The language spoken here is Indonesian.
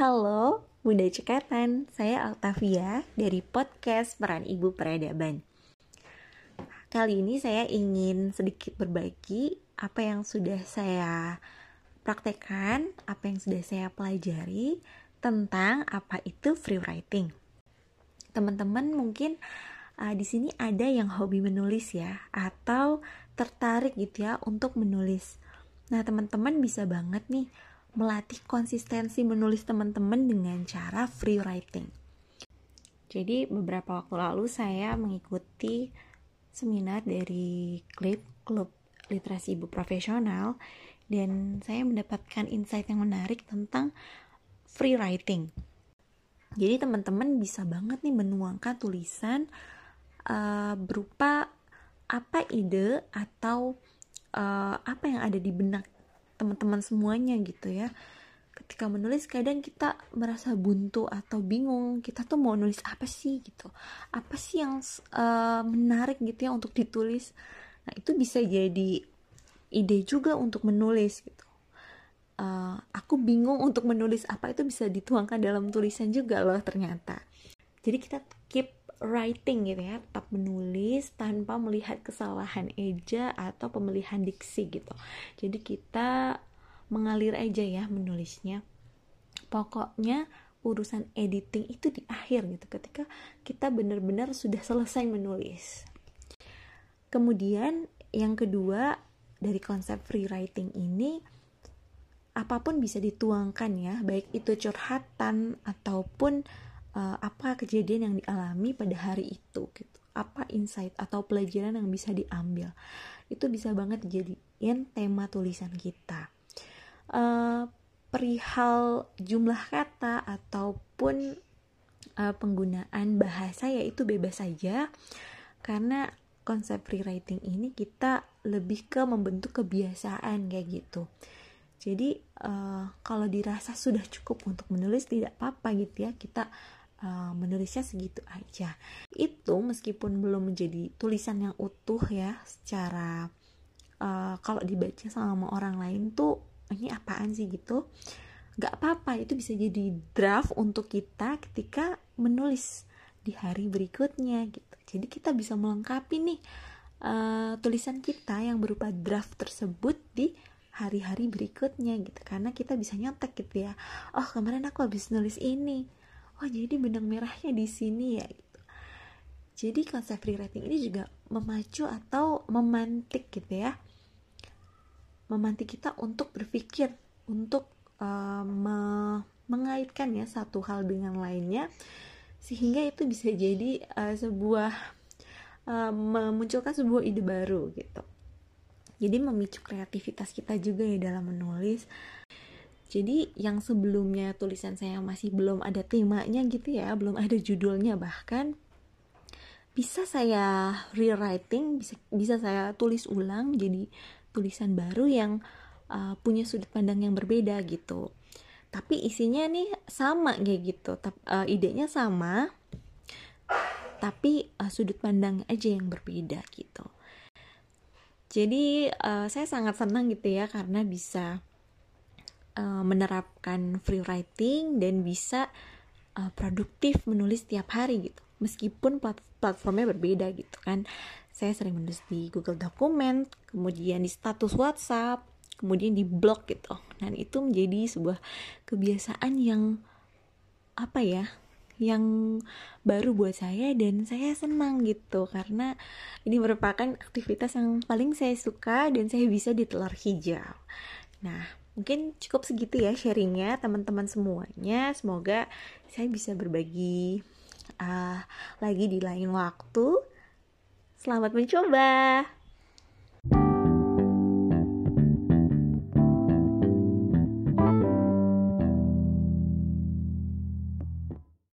halo Bunda Cekatan, saya Altavia dari podcast Peran Ibu Peradaban. Kali ini saya ingin sedikit berbagi apa yang sudah saya praktekkan, apa yang sudah saya pelajari tentang apa itu free writing. Teman-teman mungkin uh, di sini ada yang hobi menulis ya, atau tertarik gitu ya untuk menulis. Nah, teman-teman bisa banget nih melatih konsistensi menulis teman-teman dengan cara free writing. Jadi beberapa waktu lalu saya mengikuti seminar dari Klip Klub Literasi Ibu Profesional dan saya mendapatkan insight yang menarik tentang free writing. Jadi teman-teman bisa banget nih menuangkan tulisan uh, berupa apa ide atau uh, apa yang ada di benak teman-teman semuanya gitu ya. Ketika menulis kadang kita merasa buntu atau bingung. Kita tuh mau nulis apa sih gitu? Apa sih yang uh, menarik gitu ya untuk ditulis? Nah itu bisa jadi ide juga untuk menulis gitu. Uh, aku bingung untuk menulis apa itu bisa dituangkan dalam tulisan juga loh ternyata. Jadi kita keep writing gitu ya tetap menulis tanpa melihat kesalahan eja atau pemilihan diksi gitu. Jadi kita mengalir aja ya menulisnya. Pokoknya urusan editing itu di akhir gitu ketika kita benar-benar sudah selesai menulis. Kemudian yang kedua dari konsep free writing ini apa pun bisa dituangkan ya baik itu curhatan ataupun uh, apa kejadian yang dialami pada hari itu gitu. Apa insight atau pelajaran yang bisa diambil? Itu bisa banget dijadiin tema tulisan kita. Uh, perihal jumlah kata ataupun uh, penggunaan bahasa ya itu bebas saja. Karena konsep free writing ini kita lebih ke membentuk kebiasaan kayak gitu. Jadi uh, kalau dirasa sudah cukup untuk menulis tidak apa-apa gitu ya. Kita uh, menulisnya segitu aja. Itu meskipun belum menjadi tulisan yang utuh ya secara uh, kalau dibaca sama orang lain tuh ini apaan sih? gitu. Nggak apa-apa itu bisa jadi draft untuk kita ketika menulis di hari berikutnya gitu. Jadi kita bisa melengkapi nih uh, tulisan kita yang berupa draft tersebut di hari-hari berikutnya gitu. Karena kita bisa nyontek gitu ya. Oh kemarin aku habis nulis ini oh jadi benang merahnya di sini ya gitu. Jadi konsep free writing ini juga memacu atau memantik gitu ya. Memantik kita untuk berpikir, untuk me mengaitkan ya satu hal dengan lainnya sehingga itu bisa jadi uh, sebuah memunculkan sebuah ide baru gitu. Jadi memicu kreativitas kita juga ya dalam menulis jadi yang sebelumnya tulisan saya masih belum ada temanya gitu ya, belum ada judulnya bahkan bisa saya rewriting, bisa bisa saya tulis ulang jadi tulisan baru yang uh, punya sudut pandang yang berbeda gitu. Tapi isinya nih sama kayak gitu, uh, idenya sama, tapi uh, sudut pandang aja yang berbeda gitu. Jadi uh, saya sangat senang gitu ya karena bisa uh, menerapkan free writing dan bisa uh, produktif menulis tiap hari gitu. Meskipun plat platformnya berbeda gitu kan. Saya sering menulis di Google Dokumen kemudian di status WhatsApp kemudian di blog gitu. Dan itu menjadi sebuah kebiasaan yang apa ya yang baru buat saya dan saya senang gitu. Karena ini merupakan aktivitas yang paling saya suka dan saya bisa di telur hijau. Nah, mungkin cukup segitu ya sharingnya teman-teman semuanya. Semoga saya bisa berbagi uh, lagi di lain waktu. Selamat mencoba